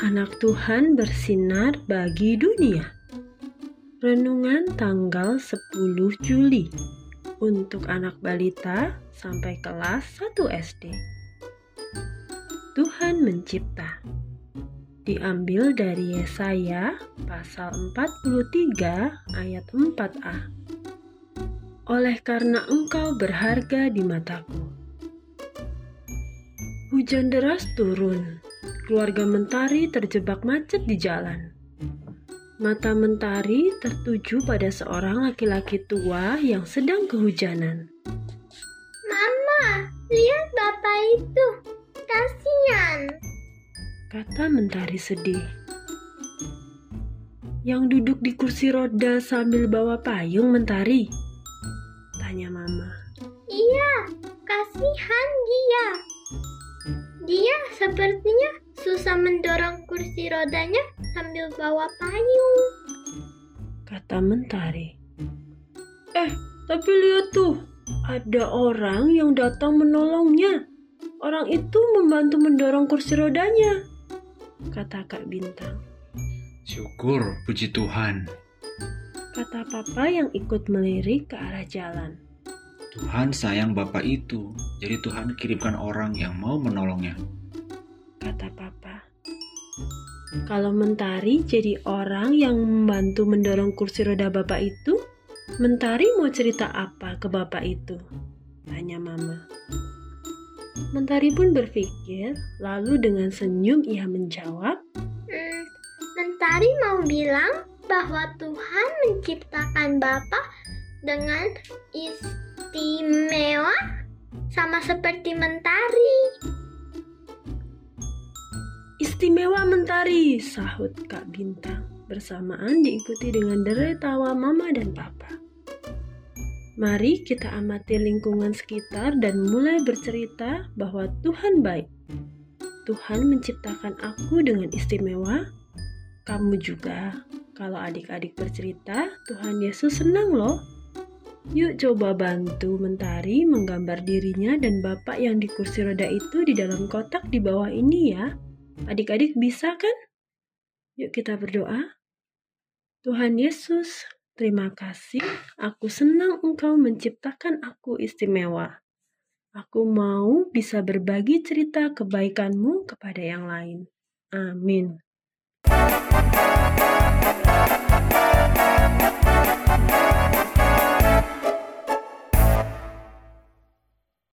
anak Tuhan bersinar bagi dunia. Renungan tanggal 10 Juli untuk anak balita sampai kelas 1 SD. Tuhan mencipta. Diambil dari Yesaya pasal 43 ayat 4a. Oleh karena engkau berharga di mataku. Hujan deras turun. Keluarga Mentari terjebak macet di jalan. Mata Mentari tertuju pada seorang laki-laki tua yang sedang kehujanan. Mama, lihat bapak itu. Kasihan. Kata Mentari sedih. Yang duduk di kursi roda sambil bawa payung Mentari? Tanya Mama. Iya, kasihan dia. Dia sepertinya susah mendorong kursi rodanya sambil bawa payung. Kata Mentari. Eh, tapi lihat tuh, ada orang yang datang menolongnya. Orang itu membantu mendorong kursi rodanya. Kata Kak Bintang. Syukur, puji Tuhan. Kata Papa yang ikut melirik ke arah jalan. Tuhan sayang Bapak itu, jadi Tuhan kirimkan orang yang mau menolongnya. Kata Papa. Kalau Mentari jadi orang yang membantu mendorong kursi roda Bapak itu, Mentari mau cerita apa ke Bapak itu? Tanya Mama. Mentari pun berpikir, lalu dengan senyum ia menjawab, Hmm, Mentari mau bilang bahwa Tuhan menciptakan Bapak dengan istimewa sama seperti Mentari. Istimewa Mentari, sahut Kak Bintang. Bersamaan diikuti dengan derai tawa Mama dan Papa. Mari kita amati lingkungan sekitar dan mulai bercerita bahwa Tuhan baik. Tuhan menciptakan aku dengan istimewa. Kamu juga. Kalau adik-adik bercerita, Tuhan Yesus senang loh. Yuk coba bantu Mentari menggambar dirinya dan Bapak yang di kursi roda itu di dalam kotak di bawah ini ya. Adik-adik bisa kan? Yuk kita berdoa. Tuhan Yesus, terima kasih. Aku senang Engkau menciptakan aku istimewa. Aku mau bisa berbagi cerita kebaikan-Mu kepada yang lain. Amin.